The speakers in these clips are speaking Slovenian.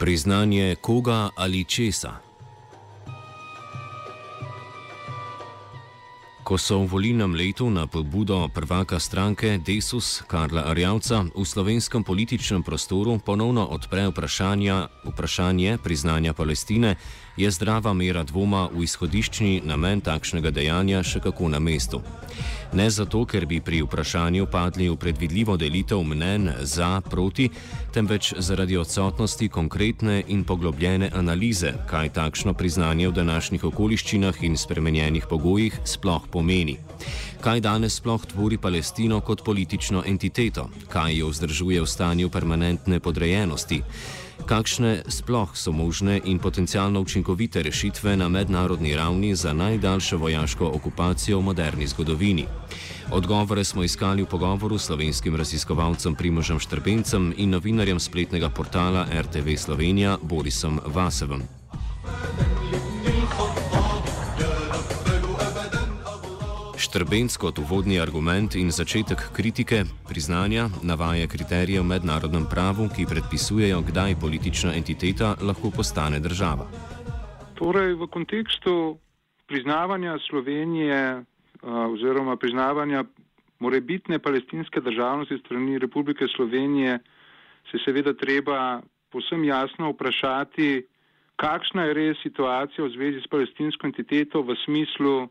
Priznanje koga ali česa. Ko so v volilnem letu na pobudo prvaka stranke Desus Karla Arjavca v slovenskem političnem prostoru ponovno odpre vprašanje priznanja Palestine, je zdrava mera dvoma v izhodiščni namen takšnega dejanja še kako na mestu. Ne zato, ker bi pri vprašanju padli v predvidljivo delitev mnen za, proti, temveč zaradi odsotnosti konkretne in poglobljene analize, kaj takšno priznanje v današnjih okoliščinah in spremenjenih pogojih sploh pomeni. Kaj danes sploh tvori Palestino kot politično entiteto, kaj jo vzdržuje v stanju permanentne podrejenosti. Kakšne sploh so možne in potencialno učinkovite rešitve na mednarodni ravni za najdaljšo vojaško okupacijo v moderni zgodovini? Odgovore smo iskali v pogovoru s slovenskim raziskovalcem Primožem Štrbencem in novinarjem spletnega portala RTV Slovenija Borisom Vasevem. Štrbenc kot uvodni argument in začetek kritike priznanja navaja kriterije v mednarodnem pravu, ki predpisujejo, kdaj politična entiteta lahko postane država. Torej, v kontekstu priznavanja Slovenije oziroma priznavanja morebitne palestinske državnosti strani Republike Slovenije se seveda treba posem jasno vprašati, kakšna je res situacija v zvezi s palestinsko entiteto v smislu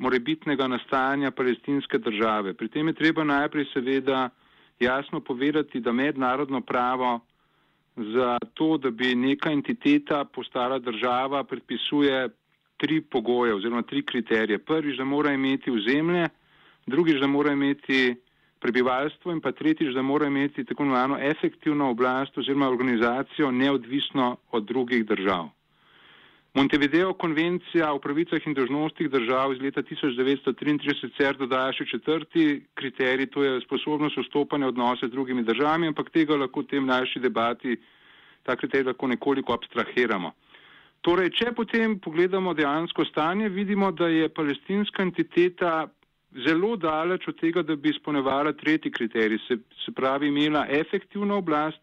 morebitnega nastajanja palestinske države. Pri tem je treba najprej seveda jasno povedati, da mednarodno pravo za to, da bi neka entiteta postala država, predpisuje tri pogoje oziroma tri kriterije. Prvič, da mora imeti ozemlje, drugič, da mora imeti prebivalstvo in pa tretjič, da mora imeti tako imenovano efektivno oblast oziroma organizacijo neodvisno od drugih držav. Montevideo konvencija o pravicah in dožnostih držav iz leta 1933 sicer dodaja še četrti kriterij, to je sposobnost vstopanja odnose z drugimi državami, ampak tega lahko v tem najši debati, ta kriterij lahko nekoliko abstrahiramo. Torej, če potem pogledamo dejansko stanje, vidimo, da je palestinska entiteta zelo daleč od tega, da bi izpolnevala tretji kriterij, se, se pravi imela efektivno oblast,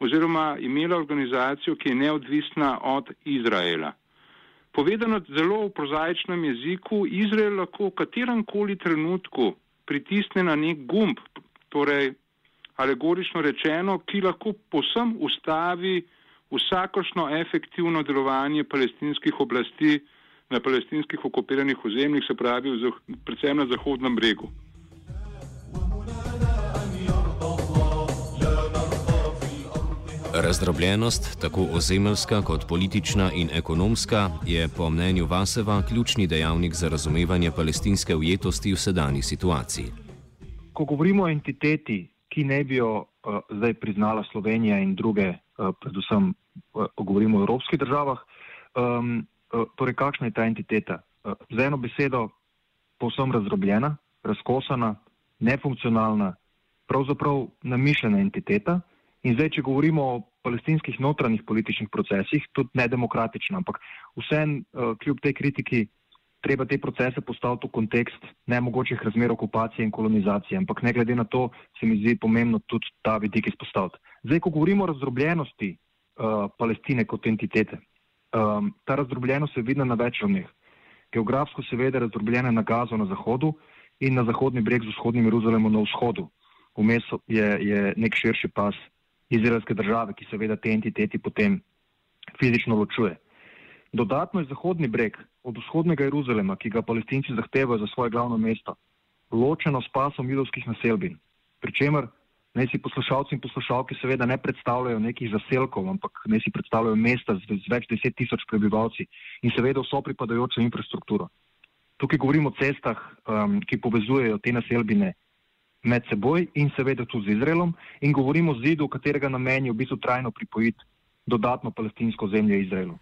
oziroma imela organizacijo, ki je neodvisna od Izraela. Povedano zelo v prozaičnem jeziku, Izrael lahko v katerem koli trenutku pritisne na nek gumb, torej alegorično rečeno, ki lahko posem ustavi vsakošno efektivno delovanje palestinskih oblasti na palestinskih okupiranih ozemljih, se pravi predvsem na Zahodnem bregu. Razdrobljenost, tako ozemeljska kot politična in ekonomska, je po mnenju Vaseva ključni dejavnik za razumevanje palestinske ujetosti v sedanji situaciji. Ko govorimo o entiteti, ki ne bi jo uh, zdaj priznala Slovenija in druge, uh, predvsem uh, govorimo o evropskih državah, um, uh, torej kakšna je ta entiteta? Uh, z eno besedo, povsem razdrobljena, razkosana, nefunkcionalna, pravzaprav namišljena entiteta. In zdaj, če govorimo o palestinskih notranjih političnih procesih, tudi nedemokratična, ampak vsem, uh, kljub tej kritiki, treba te procese postaviti v kontekst nemogočih razmer okupacije in kolonizacije. Ampak ne glede na to, se mi zdi pomembno tudi ta vidik izpostaviti. Zdaj, ko govorimo o razdrobljenosti uh, Palestine kot entitete, um, ta razdrobljenost je vidna na več ravneh. Geografsko seveda razdrobljena na Gazo na zahodu in na zahodni breg z vzhodnim Jeruzalemom na vzhodu. Vmes je, je nek širši pas izraelske države, ki seveda te entiteti potem fizično ločuje. Dodatno je Zahodni breg od vzhodnega Jeruzalema, ki ga palestinci zahtevajo za svoje glavno mesto, ločeno s pasom judovskih naselbin. Pričemer naj si poslušalci in poslušalke seveda ne predstavljajo nekih zaselkov, ampak naj si predstavljajo mesta z, z več deset tisoč prebivalci in seveda vso pripadajočo infrastrukturo. Tukaj govorimo o cestah, um, ki povezujejo te naselbine med seboj in seveda tudi z Izraelom in govorimo o zidu, katerega namen je v bistvu trajno pripojiti dodatno palestinsko zemljo Izraelu.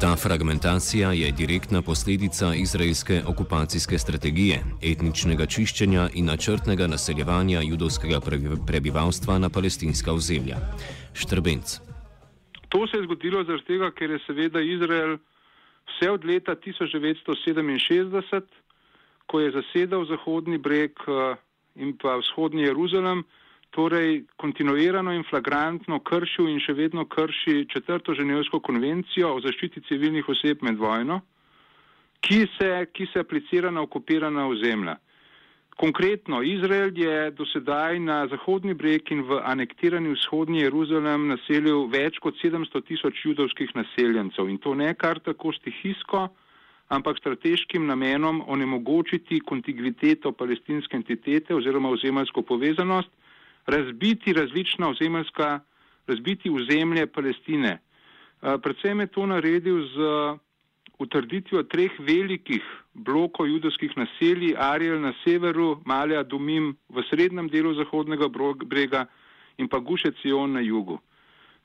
Ta fragmentacija je direktna posledica izraelske okupacijske strategije, etničnega čiščenja in načrtnega naseljevanja judovskega prebivalstva na palestinska ozemlja. Štrbenc. To se je zgodilo zaradi tega, ker je seveda Izrael vse od leta 1967, ko je zasedal Zahodni breg eh, in pa vzhodni Jeruzalem, torej kontinuirano in flagrantno kršil in še vedno krši četrto ženevsko konvencijo o zaščiti civilnih oseb med vojno, ki se, ki se aplicira na okupirana ozemlja. Konkretno, Izrael je dosedaj na Zahodni breg in v anektirani vzhodni Jeruzalem naselil več kot 700 tisoč judovskih naseljencev in to ne kar tako stihijsko, ampak strateškim namenom onemogočiti kontinuiteto palestinske entitete oziroma ozemalsko povezanost razbiti različna ozemeljska, razbiti ozemlje Palestine. Predvsem je to naredil z utrditvijo treh velikih blokov judovskih naselij, Ariel na severu, Malja Dumim v srednjem delu zahodnega brega in pa Gušecion na jugu.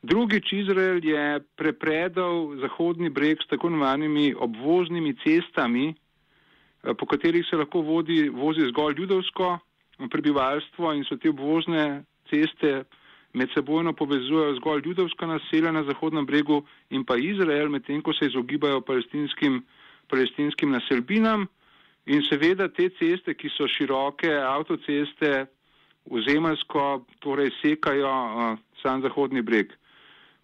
Drugič, Izrael je prepredal zahodni breg s tako imenovanimi obvoznimi cestami, po katerih se lahko vodi, vozi zgolj judovsko prebivalstvo in so te obvozne ceste med sebojno povezujejo zgolj judovska naselja na Zahodnem bregu in pa Izrael, medtem ko se izogibajo palestinskim, palestinskim naselbinam. In seveda te ceste, ki so široke avtoceste, ozemalsko, torej sekajo uh, sam Zahodni breg.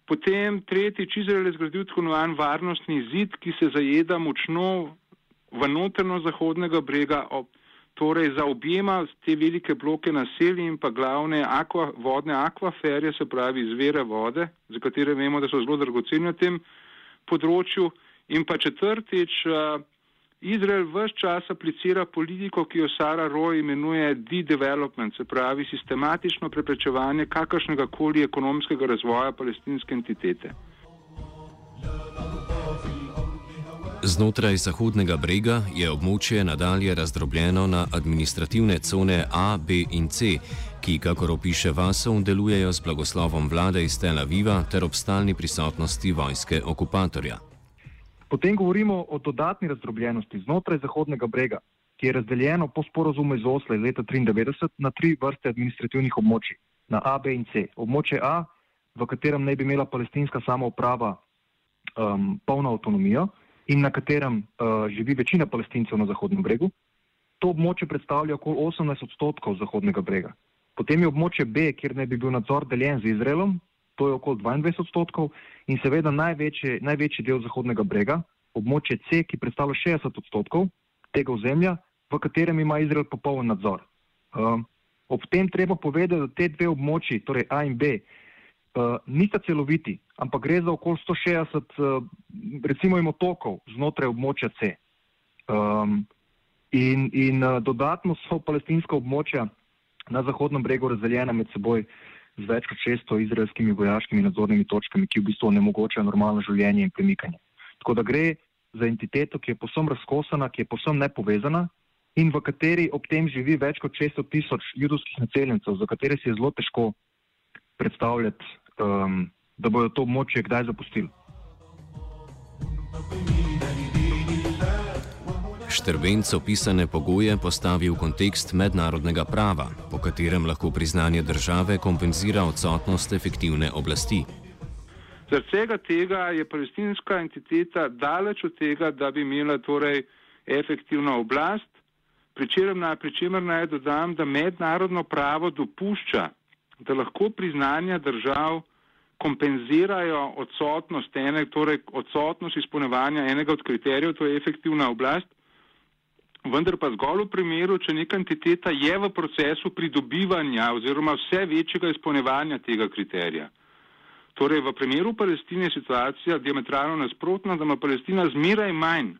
Potem tretjič Izrael je zgradil tako imenovan varnostni zid, ki se zajeda močno v notrno Zahodnega brega ob torej zaobjema te velike bloke naselij in pa glavne aqua, vodne akvaferje, se pravi izvere vode, za katere vemo, da so zelo dragoceni na tem področju. In pa četrtič, Izrael vse čas aplicira politiko, ki jo Sara Roy imenuje de-development, se pravi sistematično preprečevanje kakršnega koli ekonomskega razvoja palestinske entitete. Znotraj Zahodnega brega je območje nadalje razdrobljeno na administrativne cone A, B in C, ki, kakor opiše Vasov, delujejo z blagoslovom vlade iz Tel Aviva ter ob stalni prisotnosti vojske okupatorja. Potem govorimo o dodatni razdrobljenosti znotraj Zahodnega brega, ki je razdeljeno po sporozumu iz Osla iz leta 1993 na tri vrste administrativnih območij, na A, B in C. Območje A, v katerem naj bi imela palestinska samouprava um, polno avtonomijo in na katerem uh, živi večina palestincev na Zahodnem bregu. To območje predstavlja okoli 18 odstotkov Zahodnega brega. Potem je območje B, kjer naj bi bil nadzor deljen z Izraelom, to je okoli 22 odstotkov in seveda največji, največji del Zahodnega brega, območje C, ki predstavlja 60 odstotkov tega ozemlja, v katerem ima Izrael popoln nadzor. Uh, ob tem treba povedati, da te dve območji, torej A in B, uh, nista celoviti, ampak gre za okoli 160, uh, recimo, otokov znotraj območja C. Um, in in uh, dodatno so palestinska območja na Zahodnem bregu razdeljena med seboj z več kot 600 izraelskimi vojaškimi nadzornimi točkami, ki v bistvu onemogočajo normalno življenje in premikanje. Tako da gre za entiteto, ki je posebno razkosana, ki je posebno nepovezana in v kateri ob tem živi več kot 600 tisoč judovskih naseljencev, za katere si je zelo težko predstavljati um, da bodo to območje kdaj zapustili. Štrbenc opisane pogoje postavi v kontekst mednarodnega prava, po katerem lahko priznanje države kompenzira odsotnost efektivne oblasti. Zaradi vsega tega je palestinska entiteta daleč od tega, da bi imela torej efektivno oblast, pri čemer naj dodam, da mednarodno pravo dopušča, da lahko priznanja držav kompenzirajo odsotnost, ene, torej odsotnost izpolnevanja enega od kriterijev, to je efektivna oblast, vendar pa zgolj v primeru, če neka entiteta je v procesu pridobivanja oziroma vse večjega izpolnevanja tega kriterija. Torej, v primeru Palestine je situacija diametralno nasprotna, da ima Palestina zmeraj manj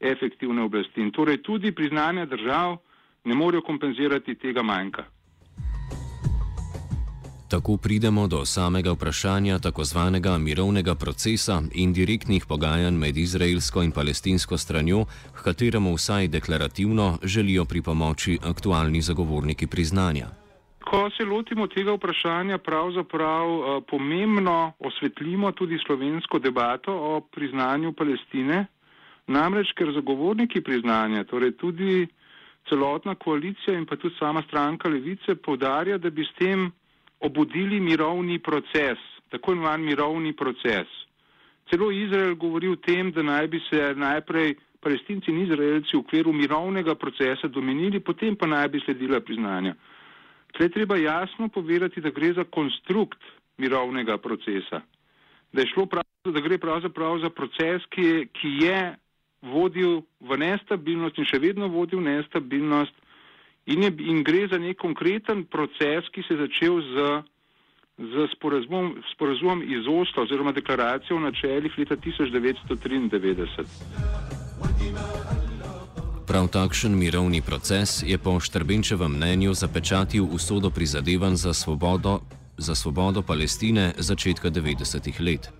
efektivne oblasti in torej tudi priznanja držav ne morejo kompenzirati tega manjka. Tako pridemo do samega vprašanja tako zvanega mirovnega procesa in direktnih pogajanj med izraelsko in palestinsko stranjo, k kateremu vsaj deklarativno želijo pripomoči aktualni zagovorniki priznanja. Ko se lotimo tega vprašanja, pravzaprav uh, pomembno osvetlimo tudi slovensko debato o priznanju Palestine, namreč ker zagovorniki priznanja, torej tudi celotna koalicija in pa tudi sama stranka Levice, povdarja, da bi s tem obudili mirovni proces, tako imenovan mirovni proces. Celo Izrael govori o tem, da naj bi se najprej palestinci in izraelci v okviru mirovnega procesa domenili, potem pa naj bi sledila priznanja. Tle treba jasno povedati, da gre za konstrukt mirovnega procesa, da, prav, da gre pravzaprav za proces, ki je, ki je vodil v nestabilnost in še vedno vodil nestabilnost in, je, in gre za nek konkreten proces, ki se je začel z, z sporazumom, sporazumom iz Osla oziroma deklaracijo o načeljih leta 1993. Prav takšen mirovni proces je po Štrbenčevem mnenju zapečatil usodo prizadevanj za svobodo, za svobodo Palestine začetka 90-ih let.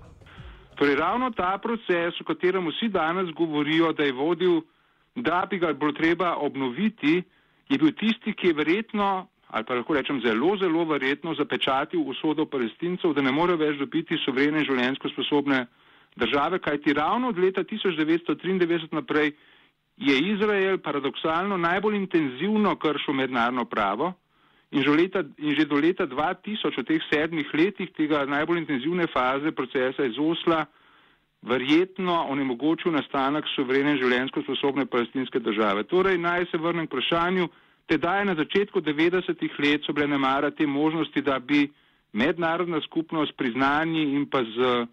Torej, ravno ta proces, o katerem vsi danes govorijo, da je vodil, da bi ga bilo treba obnoviti, je bil tisti, ki je verjetno, ali pa lahko rečem zelo, zelo verjetno zapečatil usodo palestincev, da ne morejo več dobiti sovrene in življenjsko sposobne države, kajti ravno od leta 1993 naprej je Izrael paradoksalno najbolj intenzivno kršil mednarodno pravo in že, leta, in že do leta 2000, v teh sedmih letih tega najbolj intenzivne faze procesa iz Osla, verjetno onemogočil nastanek suverene življenjsko sposobne palestinske države. Torej, naj se vrnem k vprašanju, tedaj na začetku 90-ih let so bile nemara te možnosti, da bi mednarodna skupnost priznanji in pa z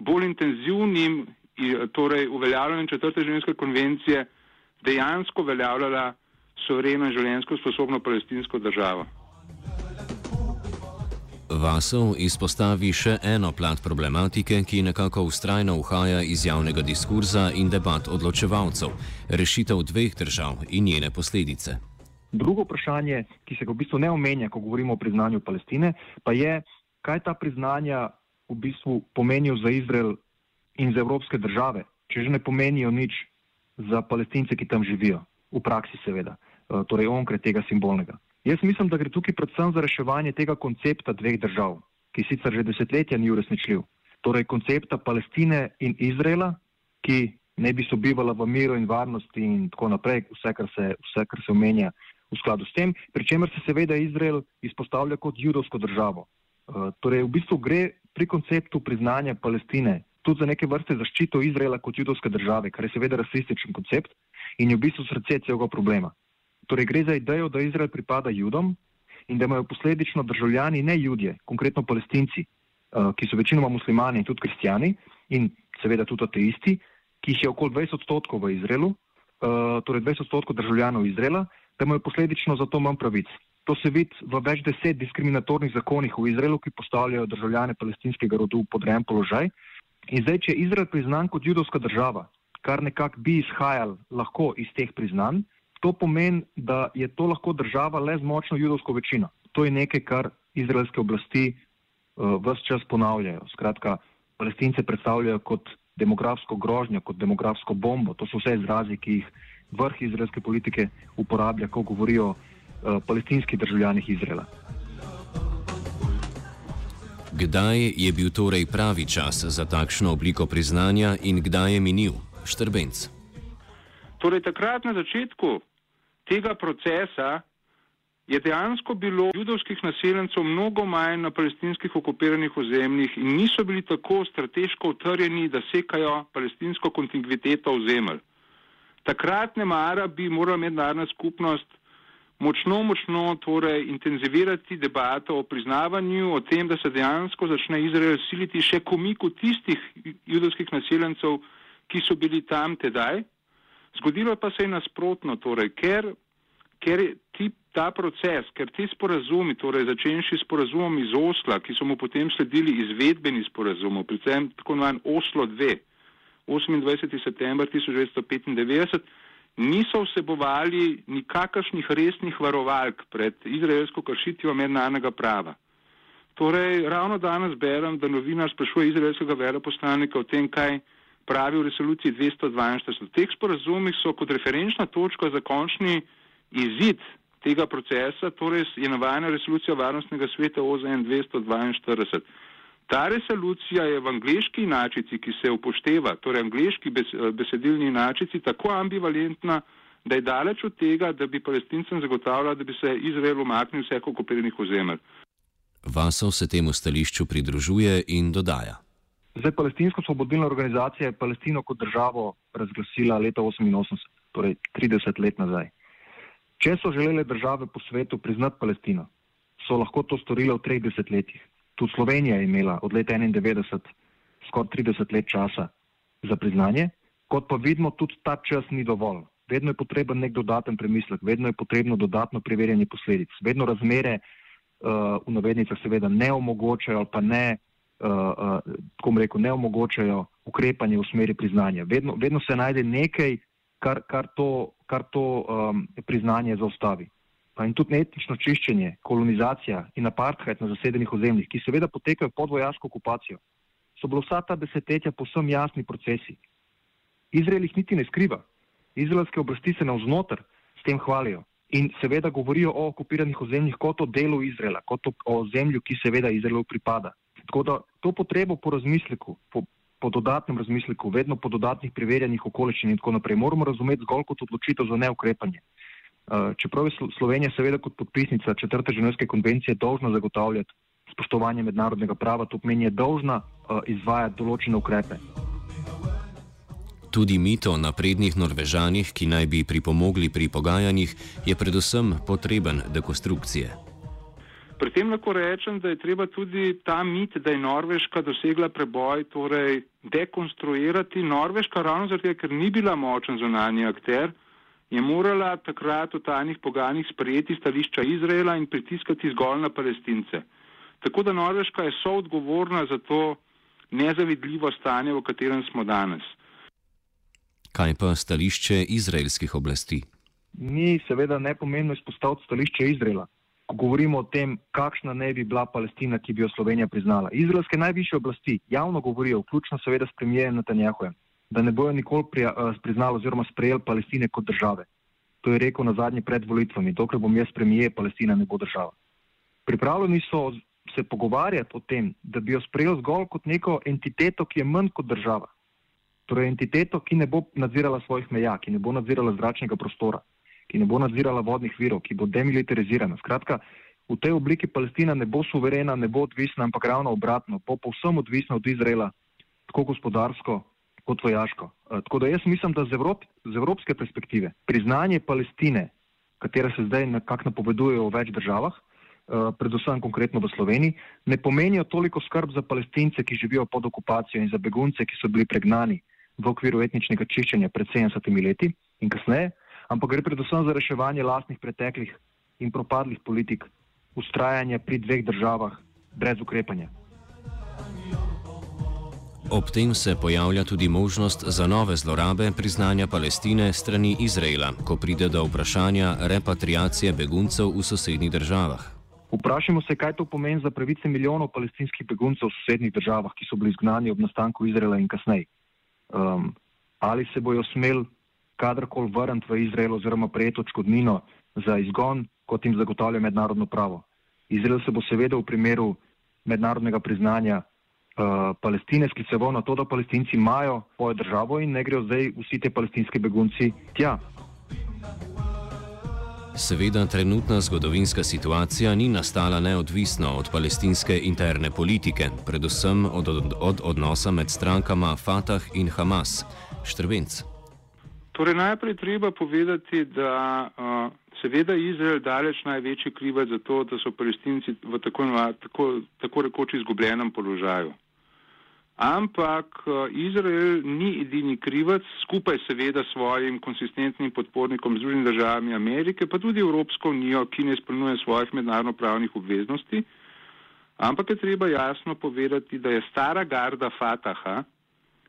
bolj intenzivnim, torej uveljavljanjem četrte življenjske konvencije, dejansko uveljavljala suvereno in življenjsko sposobno palestinsko državo. Vasov izpostavi še eno plat problematike, ki nekako ustrajno uhaja iz javnega diskurza in debat odločevalcev: rešitev dveh držav in njene posledice. Drugo vprašanje, ki se ga v bistvu ne omenja, ko govorimo o priznanju Palestine, pa je, kaj ta priznanja v bistvu pomenijo za Izrael in za evropske države, če že ne pomenijo nič za palestince, ki tam živijo, v praksi seveda, eh, torej onkraj tega simbolnega. Jaz mislim, da gre tukaj predvsem za reševanje tega koncepta dveh držav, ki sicer že desetletja ni uresničljiv. Torej koncepta Palestine in Izraela, ki ne bi sobivala v miru in varnosti in tako naprej, vse kar se, vse, kar se omenja v skladu s tem, pri čemer se seveda Izrael izpostavlja kot judovsko državo. Uh, torej v bistvu gre pri konceptu priznanja Palestine tudi za neke vrste zaščito Izraela kot judovske države, kar je seveda rasističen koncept in je v bistvu srce celega problema. Torej, gre za idejo, da Izrael pripada judom in da imajo posledično državljani ne judje, konkretno palestinci, uh, ki so večinoma muslimani in tudi kristijani in seveda tudi ateisti, ki jih je okoli 20 odstotkov v Izraelu, uh, torej 20 odstotkov državljanov Izraela, da imajo posledično za to manj pravic. To se vidi v več deset diskriminatornih zakonih v Izraelu, ki postavljajo državljane palestinskega rodu v podrejen položaj. In zdaj, če je Izrael priznan kot judovska država, kar nekako bi izhajal lahko iz teh priznanj, To pomeni, da je to lahko država le z močno judovsko večino. To je nekaj, kar izraelske oblasti uh, vse čas ponavljajo. Skratka, palestince predstavljajo kot demografsko grožnjo, kot demografsko bombo. To so vse izrazi, ki jih vrh izraelske politike uporablja, ko govorijo o uh, palestinskih državljanih Izraela. Kdaj je bil torej pravi čas za takšno obliko priznanja in kdaj je minil? Štrbenc. Torej, takrat na začetku tega procesa je dejansko bilo judovskih naseljencev mnogo manj na palestinskih okupiranih ozemljih in niso bili tako strateško utrjeni, da sekajo palestinsko kontinuiteto v zemelj. Takrat ne mara bi morala mednarodna skupnost močno, močno torej intenzivirati debato o priznavanju, o tem, da se dejansko začne Izrael siliti še komiku tistih judovskih naseljencev, ki so bili tam tedaj Zgodilo pa se je nasprotno, torej, ker, ker ti, ta proces, ker ti sporazumi, torej začenši sporazumom iz Osla, ki so mu potem sledili izvedbeni sporazumov, predvsem tako imenovan Oslo 2, 28. september 1995, niso vsebovali nikakršnih resnih varovalk pred izraelsko kršitvijo mednarodnega prava. Torej, ravno danes berem, da novinar sprašuje izraelskega veleposlanika o tem, kaj pravi v resoluciji 242. V teh sporazumih so kot referenčna točka za končni izid tega procesa, torej je navajena resolucija Varnostnega sveta OZN 242. Ta resolucija je v angliški inačici, ki se upošteva, torej angliški besedilni inačici, tako ambivalentna, da je daleč od tega, da bi palestincem zagotavljala, da bi se Izrael umaknil vseh okupiranih ozemelj. Vasov se temu stališču pridružuje in dodaja. Zdaj, palestinsko svobodilna organizacija je Palestino kot državo razglasila leta 88, torej 30 let nazaj. Če so želele države po svetu priznati Palestino, so lahko to storile v treh desetletjih. Tudi Slovenija je imela od leta 91 skoraj 30 let časa za priznanje, kot pa vidimo, tudi ta čas ni dovolj. Vedno je potreben nek dodaten premislek, vedno je potrebno dodatno preverjanje posledic, vedno razmere uh, v navednicah seveda ne omogočajo ali pa ne, uh, uh, rekel, ne omogočajo ukrepanje v smeri priznanja. Vedno, vedno se najde nekaj, kar, kar to, kar to um, priznanje zaustavi in tudi etnično čiščenje, kolonizacija in apartheid na zasedenih ozemljih, ki seveda potekajo pod vojaško okupacijo, so bilo vsa ta desetletja posem jasni procesi. Izrael jih niti ne skriva. Izraelske oblasti se navznoter s tem hvalijo in seveda govorijo o okupiranih ozemljih kot o delu Izraela, kot o, o zemlju, ki seveda Izraelu pripada. Tako da to potrebo po razmisleku, po, po dodatnem razmisleku, vedno po dodatnih preverjanjih okoliščin in tako naprej, moramo razumeti zgolj kot odločitev za neukrepanje. Eh, čeprav je Slovenija seveda kot podpisnica četrte ženevske konvencije dolžna zagotavljati spoštovanje mednarodnega prava, to pomeni, je dolžna eh, izvajati določene ukrepe. Tudi mito o naprednih Norvežanih, ki naj bi pripomogli pri pogajanjih, je predvsem potreben dekonstrukcije. Pri tem lahko rečem, da je treba tudi ta mit, da je Norveška dosegla preboj, torej dekonstruirati. Norveška ravno zato, ker ni bila močen zunanji akter, je morala takrat v tajnih pogajanjih sprejeti stališča Izraela in pritiskati zgolj na palestince. Tako da Norveška je soodgovorna za to nezavidljivo stanje, v katerem smo danes. Kaj pa stališče izraelskih oblasti? Ni seveda nepomembno izpostaviti stališče Izraela. Ko govorimo o tem, kakšna ne bi bila Palestina, ki bi jo Slovenija priznala. Izraelske najvišje oblasti javno govorijo, vključno seveda s premijejem Netanjahujem, da ne bojo nikoli eh, priznali oziroma sprejeli Palestine kot države. To je rekel na zadnji pred volitvami, dokler bom jaz premije, Palestina ne bo država. Pripravljeni so se pogovarjati o tem, da bi jo sprejel zgolj kot neko entiteto, ki je manj kot država. Torej entiteto, ki ne bo nadzirala svojih meja, ki ne bo nadzirala zračnega prostora, ki ne bo nadzirala vodnih virov, ki bo demilitarizirana. Skratka, v tej obliki Palestina ne bo suverena, ne bo odvisna, ampak ravno obratno, bo povsem odvisna od Izraela, tako gospodarsko, kot vojaško. Eh, tako da jaz mislim, da z, Evrop, z evropske perspektive priznanje Palestine, katera se zdaj nekako napoveduje v več državah, eh, predvsem konkretno v Sloveniji, ne pomenijo toliko skrb za palestince, ki živijo pod okupacijo in za begunce, ki so bili pregnani v okviru etničnega čiščenja pred 70 leti in kasneje, ampak gre predvsem za reševanje lastnih preteklih in propadlih politik, ustrajanje pri dveh državah brez ukrepanja. Ob tem se pojavlja tudi možnost za nove zlorabe priznanja Palestine strani Izraela, ko pride do vprašanja repatriacije beguncev v sosednjih državah. Vprašajmo se, kaj to pomeni za pravice milijonov palestinskih beguncev v sosednjih državah, ki so bili izgnani ob nastanku Izraela in kasneje. Um, ali se bojo smeli kadarkoli vrniti v Izrael oziroma prejeti odškodnino za izgon, kot jim zagotavlja mednarodno pravo. Izrael se bo seveda v primeru mednarodnega priznanja Eh, Palestine skliceval na to, da palestinci imajo svojo državo in ne grejo zdaj vsi ti palestinski begunci tja. Seveda, trenutna zgodovinska situacija ni nastala neodvisno od palestinske interne politike, predvsem od, od, od odnosa med strankama Fatah in Hamas. Štrbenc. Torej, najprej treba povedati, da uh, seveda Izrael daleč največji krivac za to, da so palestinci v tako, tako, tako rekoč izgubljenem položaju. Ampak Izrael ni edini krivec, skupaj seveda s svojim konsistentnim podpornikom Združenih državami Amerike, pa tudi Evropsko unijo, ki ne izpolnjuje svojih mednarodno-pravnih obveznosti. Ampak je treba jasno povedati, da je stara garda Fataha,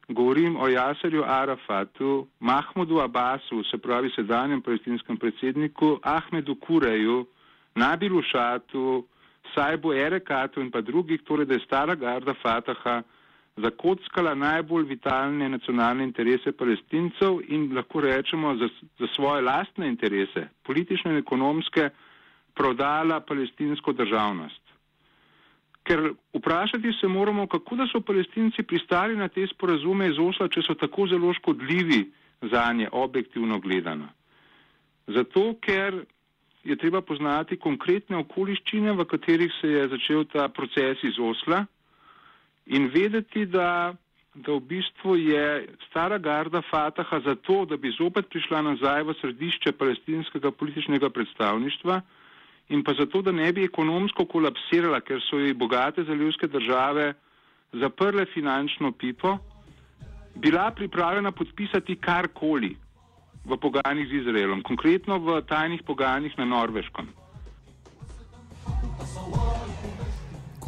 govorim o Jaserju Arafatu, Mahmudu Abbasu, se pravi sedanjem palestinskem predsedniku, Ahmedu Kureju, Nabilu Šatu, Sajbu Erekatu in pa drugih, torej da je stara garda Fataha zakockala najbolj vitalne nacionalne interese palestincev in lahko rečemo za, za svoje lastne interese, politične in ekonomske, prodala palestinsko državnost. Ker vprašati se moramo, kako da so palestinci pristali na te sporazume iz Osla, če so tako zelo škodljivi za nje, objektivno gledano. Zato, ker je treba poznati konkretne okoliščine, v katerih se je začel ta proces iz Osla in vedeti, da, da v bistvu je stara garda Fataha zato, da bi zopet prišla nazaj v središče palestinskega političnega predstavništva, in pa zato, da ne bi ekonomsko kolapsirala, ker so ji bogate zalivske države zaprle finančno pipo, bila pripravljena podpisati karkoli v pogajanjih z Izraelom, konkretno v tajnih pogajanjih na Norveškem.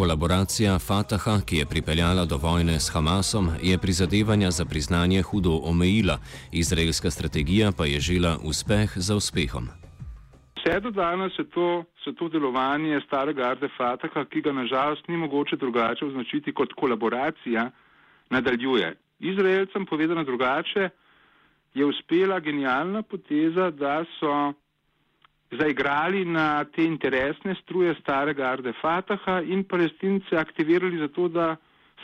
Kolaboracija Fataha, ki je pripeljala do vojne s Hamasom, je prizadevanja za priznanje hudo omejila, izraelska strategija pa je žela uspeh za uspehom. Vse do danes je to, se to delovanje starega artefakta, ki ga nažalost ni mogoče drugače označiti kot kolaboracija, nadaljuje. Izraelcem povedano drugače, je uspela genialna poteza, da so zaigrali na te interesne struje starega artefakta in palestince aktivirali za to, da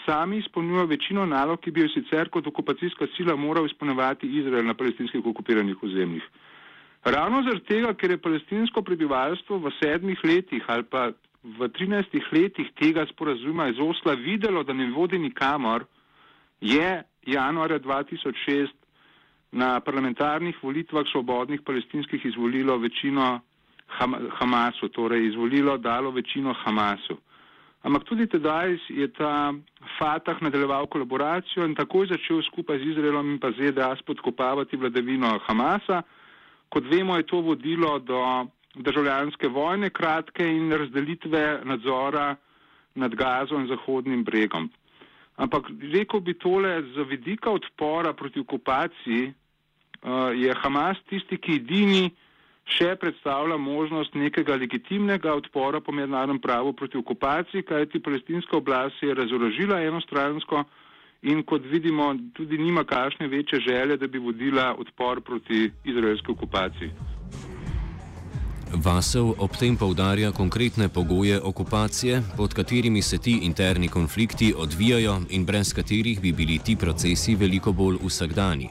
sami izpolnjujo večino nalog, ki bi jo sicer kot okupacijska sila moral izpolnjevati Izrael na palestinskih okupiranih ozemljih. Ravno zaradi tega, ker je palestinsko prebivalstvo v sedmih letih ali pa v trinajstih letih tega sporazuma iz Osla videlo, da ne vodi nikamor, je januarja 2006 na parlamentarnih volitvah svobodnih palestinskih izvolilo večino Ham Hamasu, torej izvolilo dalo večino Hamasu. Ampak tudi tedaj je ta Fatah nadaljeval kolaboracijo in takoj začel skupaj z Izraelom in pa ZDA spodkopavati vladavino Hamasa. Kot vemo, je to vodilo do državljanske vojne kratke in razdelitve nadzora nad Gazo in Zahodnim bregom. Ampak rekel bi tole, za vidika odpora proti okupaciji uh, je Hamas tisti, ki edini še predstavlja možnost nekega legitimnega odpora po mednarodnem pravu proti okupaciji, kajti palestinska oblast je razorožila enostransko in kot vidimo, tudi nima kakšne večje želje, da bi vodila odpor proti izraelski okupaciji. Vasev ob tem povdarja konkretne pogoje okupacije, pod katerimi se ti interni konflikti odvijajo in brez katerih bi bili ti procesi veliko bolj vsakdani.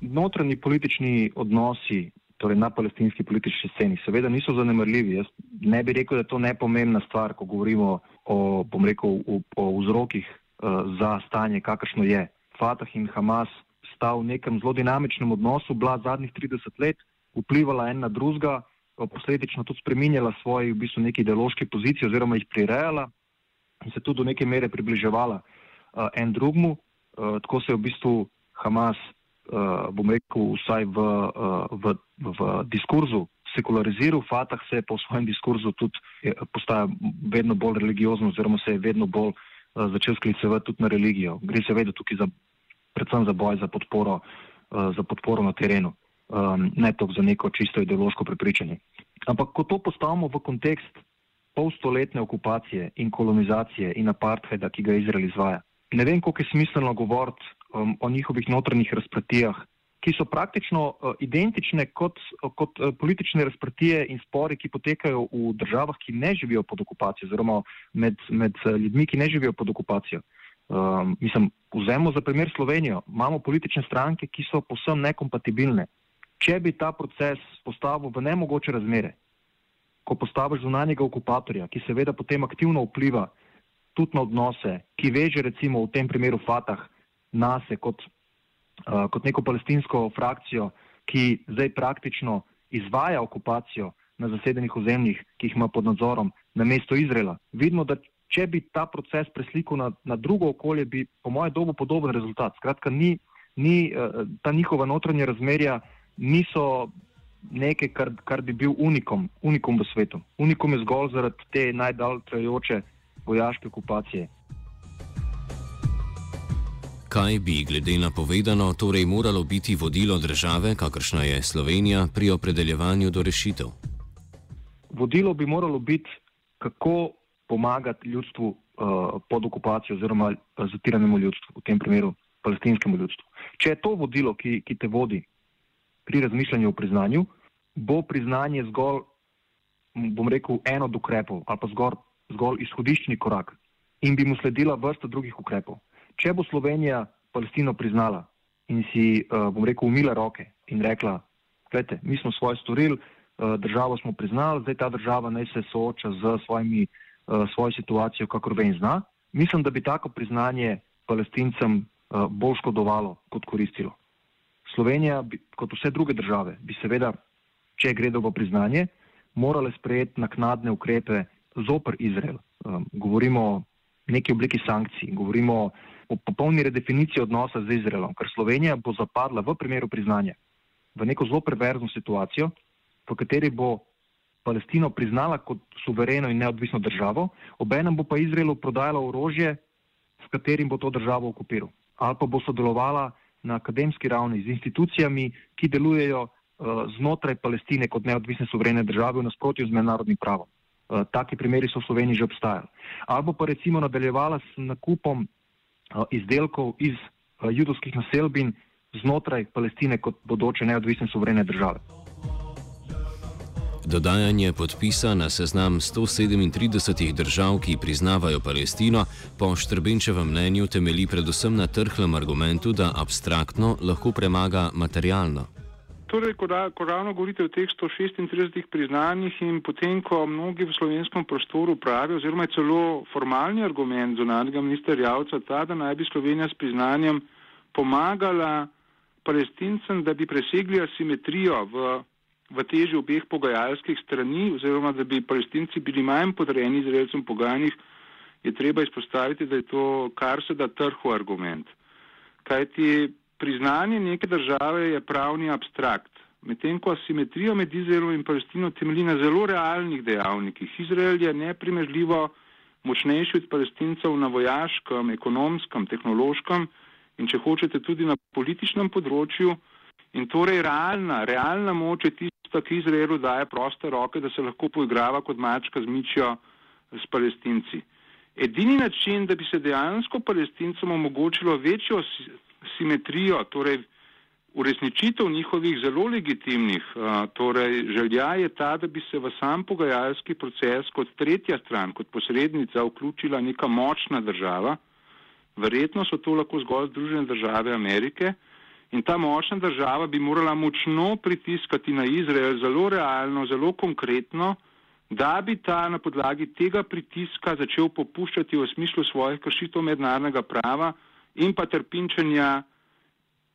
Notranji politični odnosi, torej na palestinski politični sceni, seveda niso zanemrljivi. Jaz ne bi rekel, da je to nepomembna stvar, ko govorimo o, rekel, o, o vzrokih Eh, za stanje, kakršno je. Fatah in Hamas sta v nekem zelo dinamičnem odnosu, bila zadnjih 30 let, vplivala en na drugega, posledično tudi spreminjala svoje v bistvu neke ideološke pozicije oziroma jih prirejala in se tudi do neke mere približevala uh, en drugmu. Uh, tako se je v bistvu Hamas, uh, bom rekel, vsaj v, uh, v, v diskurzu sekulariziral, Fatah se je po svojem diskurzu tudi postaja vedno bolj religiozen oziroma se je vedno bolj Eh, začel sklicevati tudi na religijo. Gre seveda tukaj za, predvsem za boj za podporo, uh, za podporo na terenu, um, ne toliko za neko čisto ideološko prepričanje. Ampak ko to postavimo v kontekst polstoletne okupacije in kolonizacije in apartheida, ki ga Izrael izvaja, ne vem, koliko je smiselno govoriti um, o njihovih notranjih razpratijah, ki so praktično uh, identične kot, kot uh, politične razprtije in spori, ki potekajo v državah, ki ne živijo pod okupacijo, oziroma med, med uh, ljudmi, ki ne živijo pod okupacijo. Um, mislim, vzemimo za primer Slovenijo. Imamo politične stranke, ki so posebno nekompatibilne. Če bi ta proces postavil v nemogoče razmere, ko postaviš zunanjega okupatorja, ki seveda potem aktivno vpliva tudi na odnose, ki veže recimo v tem primeru Fatah nase kot uh, kot neko palestinsko frakcijo, ki zdaj praktično izvaja okupacijo na zasedenih ozemljih, ki jih ima pod nadzorom na mesto Izraela. Vidimo, da če bi ta proces preslikal na, na drugo okolje, bi po mojem dobu podoben rezultat. Skratka, ni, ni, uh, ta njihova notranja razmerja niso nekaj, kar, kar bi bil unikom, unikom v svetu. Unikom je zgolj zaradi te najdalj trajajoče vojaške okupacije. Kaj bi, glede na povedano, torej moralo biti vodilo države, kakršna je Slovenija, pri opredeljevanju do rešitev? Vodilo bi moralo biti, kako pomagati ljudstvu uh, pod okupacijo oziroma zatiranemu ljudstvu, v tem primeru palestinskemu ljudstvu. Če je to vodilo, ki, ki te vodi pri razmišljanju o priznanju, bo priznanje zgolj, bom rekel, eno od ukrepov ali pa zgolj, zgolj izhodiščni korak in bi mu sledila vrsta drugih ukrepov. Če bo Slovenija Palestino priznala in si, uh, bom rekel, umila roke in rekla, gledajte, mi smo svoje storili, uh, državo smo priznali, zdaj ta država naj se sooča z svojimi, uh, svojo situacijo, kakor ve in zna, mislim, da bi tako priznanje palestincem bolj škodovalo kot koristilo. Slovenija, kot vse druge države, bi seveda, če gre do priznanje, morale sprejeti naknadne ukrepe zoper Izrael. Um, govorimo o neki obliki sankcij, govorimo o popolni redefiniciji odnosa z Izraelom, ker Slovenija bo zapadla v primeru priznanja v neko zelo perverzno situacijo, v kateri bo Palestino priznala kot suvereno in neodvisno državo, obenem bo pa Izraelu prodajala orožje, s katerim bo to državo okupiral. Ali pa bo sodelovala na akademski ravni z institucijami, ki delujejo uh, znotraj Palestine kot neodvisne suverene države v nasprotju z mednarodnim pravom. Uh, taki primeri so v Sloveniji že obstajali. Ali pa recimo nadaljevala s nakupom uh, izdelkov iz judovskih naselbin znotraj Palestine kot bodoče neodvisne suverene države. Dodajanje podpisa na seznam 137 držav, ki priznavajo Palestino, po Štrbenčevem mnenju temeli predvsem na trhlem argumentu, da abstraktno lahko premaga materialno. Torej, ko, da, ko ravno govorite o teh 136 priznanjih in potem, ko mnogi v slovenskem prostoru pravijo, oziroma je celo formalni argument zunanjega ministra Javca ta, da naj bi Slovenija s priznanjem pomagala palestincem, da bi presegli asimetrijo v v teži obeh pogajalskih strani oziroma da bi palestinci bili manj podrejeni izraelcem pogajanjih, je treba izpostaviti, da je to kar se da trhu argument. Kajti priznanje neke države je pravni abstrakt, medtem ko asimetrija med Izraelom in Palestino temelji na zelo realnih dejavnikih. Izrael je neprimerljivo močnejši od palestincev na vojaškem, ekonomskem, tehnološkem in če hočete tudi na političnem področju. In torej realna, realna moč je tista, ki Izraelu daje proste roke, da se lahko poigrava kot mačka z mičjo s palestinci. Edini način, da bi se dejansko palestincem omogočilo večjo simetrijo, torej uresničitev njihovih zelo legitimnih torej želja, je ta, da bi se v sam pogajalski proces kot tretja stran, kot posrednica vključila neka močna država. Verjetno so to lahko zgolj Združene države Amerike. In ta močna država bi morala močno pritiskati na Izrael, zelo realno, zelo konkretno, da bi ta na podlagi tega pritiska začel popuščati v smislu svojih kršitev mednarodnega prava in pa trpinčenja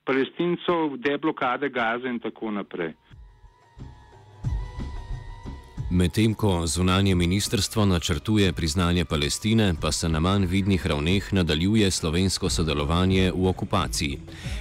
palestincev, deblokade gaze in tako naprej. Medtem ko zunanje ministrstvo načrtuje priznanje Palestine, pa se na manj vidnih ravneh nadaljuje slovensko sodelovanje v okupaciji.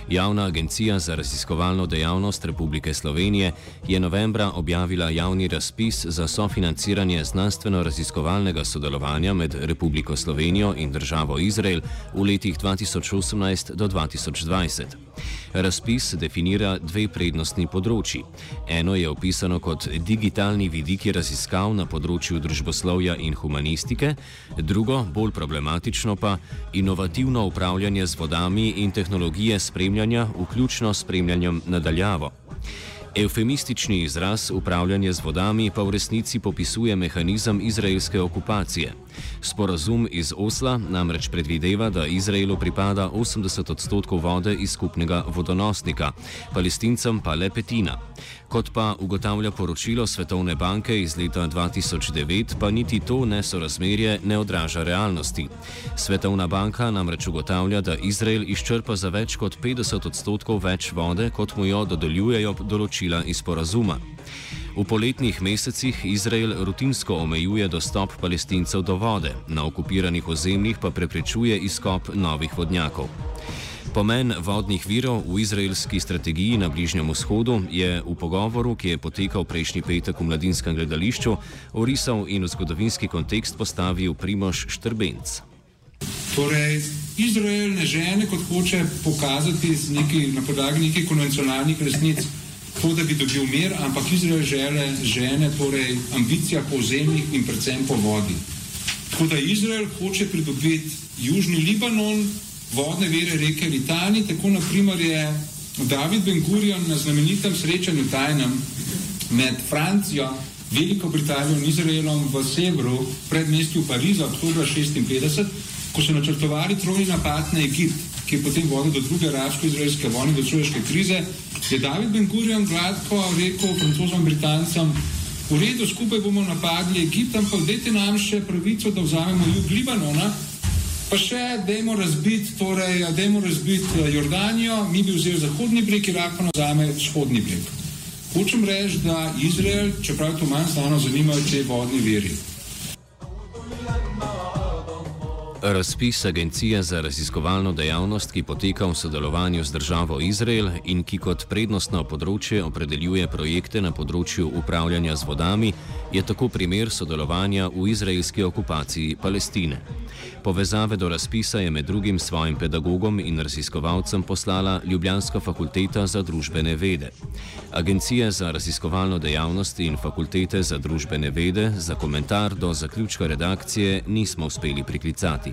Javna agencija za raziskovalno dejavnost Republike Slovenije je novembra objavila javni razpis za sofinanciranje znanstveno-raziskovalnega sodelovanja med Republiko Slovenijo in državo Izrael v letih 2018 do 2020. Razpis definira dve prednostni področji. Eno je opisano kot digitalni vidiki raziskav na področju družboslovja in humanistike, drugo, bolj problematično pa, inovativno upravljanje z vodami in tehnologije spremljanja, vključno s spremljanjem nadaljavo. Eufemistični izraz upravljanje z vodami pa v resnici popisuje mehanizem izraelske okupacije. Sporazum iz Osla namreč predvideva, da Izraelu pripada 80 odstotkov vode iz skupnega vodonosnika, palestincem pa le petina. Kot pa ugotavlja poročilo Svetovne banke iz leta 2009, pa niti to nesorazmerje ne odraža realnosti. Svetovna banka namreč ugotavlja, da Izrael izčrpa za več kot 50 odstotkov več vode, kot mu jo dodeljujejo določila iz sporazuma. V poletnih mesecih Izrael rutinsko omejuje dostop palestincev do vode, na okupiranih ozemljih pa preprečuje izkop novih vodnjakov. Pomen vodnih virov v izraelski strategiji na Bližnjem vzhodu je v pogovoru, ki je potekal prejšnji petek v mladinskem gledališču, orisal in v zgodovinski kontekst postavil Primoš Štrbenc. Torej, Izrael ne žene, kot hoče pokazati neki, na podlagi nekih konvencionalnih resnic, to, da bi dobil mir, ampak Izrael žele, žene torej, ambicija po ozemljih in predvsem po vodi. Tako da Izrael hoče pridobiti Južni Libanon, vodne vere reke Litani, tako naprimer je David Ben-Gurion na znamenitem srečanju tajnem med Francijo, Veliko Britanijo in Izraelom v severu predmestju Pariza oktober 56, ko so načrtovali trojni napad na Egipt, ki je potem vodil do druge arabsko-izraelske vojne, do človeške krize, je David Ben-Gurion gladko rekel francozom britancem, v redu, skupaj bomo napadli Egipt, ampak dajte nam še pravico, da vzamemo jug Libanona, Pa še, dajmo razbiti, torej, dajmo razbiti Jordanijo, mi bi vzeli zahodni breg, Irak pa nazame vzhodni breg. Hočem reči, da Izrael, čeprav to manj znano, zanimajo te vodni veri. Razpis Agencije za raziskovalno dejavnost, ki poteka v sodelovanju z državo Izrael in ki kot prednostno področje opredeljuje projekte na področju upravljanja z vodami, je tako primer sodelovanja v izraelski okupaciji Palestine. Povezave do razpisa je med drugim svojim pedagogom in raziskovalcem poslala Ljubljanska fakulteta za družbene vede. Agencije za raziskovalno dejavnost in fakultete za družbene vede za komentar do zaključka redakcije nismo uspeli priklicati.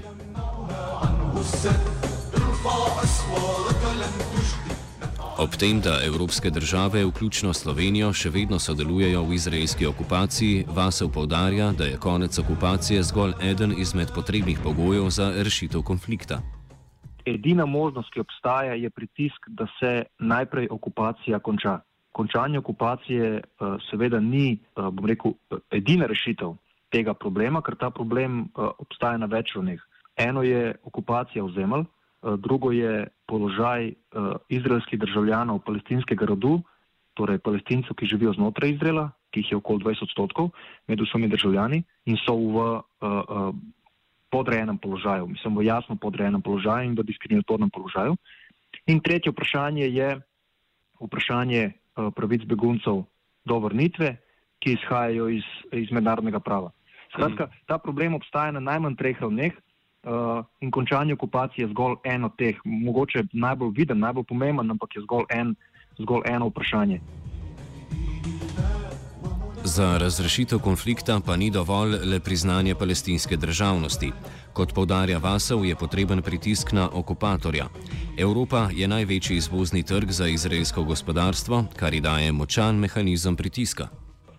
Ob tem, da evropske države, vključno Slovenijo, še vedno sodelujejo v izraelski okupaciji, Vasev povdarja, da je konec okupacije zgolj eden izmed potrebnih pogojev za rešitev konflikta. Edina možnost, ki obstaja, je pritisk, da se najprej okupacija konča. Končanje okupacije seveda ni, bom rekel, edina rešitev tega problema, ker ta problem obstaja na več ravneh. Eno je okupacija ozemelj, drugo je položaj uh, izraelskih državljanov palestinskega rodu, torej palestincev, ki živijo znotraj Izraela, ki jih je okoli 20 odstotkov med vsemi državljani in so v uh, podrejenem položaju, mislim, v jasno podrejenem položaju in v diskriminatornem položaju. In tretje vprašanje je vprašanje pravic beguncev do vrnitve, ki izhajajo iz, iz mednarodnega prava. Skratka, ta problem obstaja na najmanj treh ravneh. Uh, in končanje okupacije je zgolj eno od teh, mogoče najbolj viden, najbolj pomemben, ampak je zgolj, en, zgolj eno vprašanje. Za razrešitev konflikta pa ni dovolj le priznanje palestinske državnosti. Kot povdarja Vasev, je potreben pritisk na okupatorja. Evropa je največji izvozni trg za izraelsko gospodarstvo, kar ji daje močan mehanizem pritiska.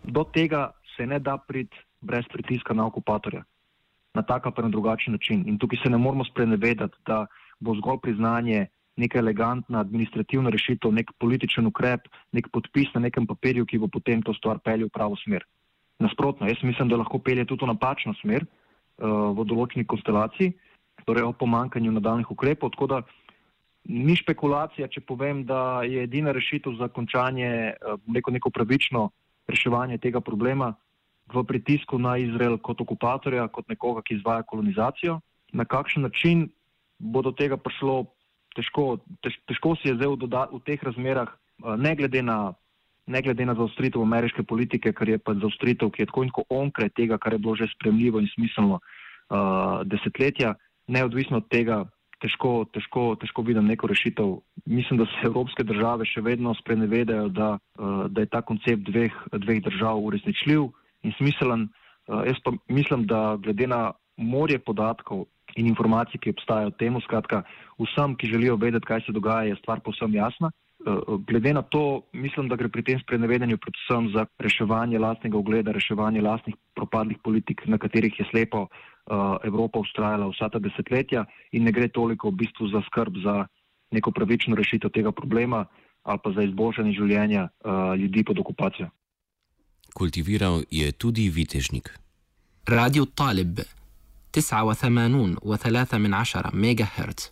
Do tega se ne da priti brez pritiska na okupatorja na tak ali drugačen način. In tukaj se ne moramo sprenevedati, da bo zgolj priznanje neka elegantna administrativna rešitev, nek političen ukrep, nek podpis na nekem papirju, ki bo potem to stvar peljal v pravo smer. Nasprotno, jaz mislim, da lahko pelje tudi v napačno smer uh, v določeni konstelaciji, torej o pomankanju nadaljnih ukrepov. Tako da ni špekulacija, če povem, da je edina rešitev za končanje, uh, neko, neko pravično reševanje tega problema v pritisku na Izrael kot okupatorja, kot nekoga, ki izvaja kolonizacijo. Na kakšen način bo do tega prišlo, težko, tež, težko si je zdaj v, v teh razmerah, ne glede na. Ne glede na zaostritev ameriške politike, ker je pa zaostritev, ki je tako in tako onkraj tega, kar je bilo že spremljivo in smiselno uh, desetletja, neodvisno od tega, težko, težko, težko vidim neko rešitev. Mislim, da se evropske države še vedno sprenevedajo, da, uh, da je ta koncept dveh, dveh držav uresničljiv in smiselen. Uh, jaz pa mislim, da glede na morje podatkov in informacij, ki obstajajo o tem, skratka, vsem, ki želijo vedeti, kaj se dogaja, je stvar povsem jasna. Uh, glede na to, mislim, da gre pri tem sprenevedanju predvsem za reševanje lastnega ugleda, reševanje lastnih propadlih politik, na katerih je slepo Evropa ustrajala vsa ta desetletja in ne gre toliko v bistvu za skrb za neko pravično rešitev tega problema ali pa za izboljšanje življenja ljudi pod okupacijo. Kultiviral je tudi vitežnik. راديو الطالب 89 و3 من عشرة ميجا هرتز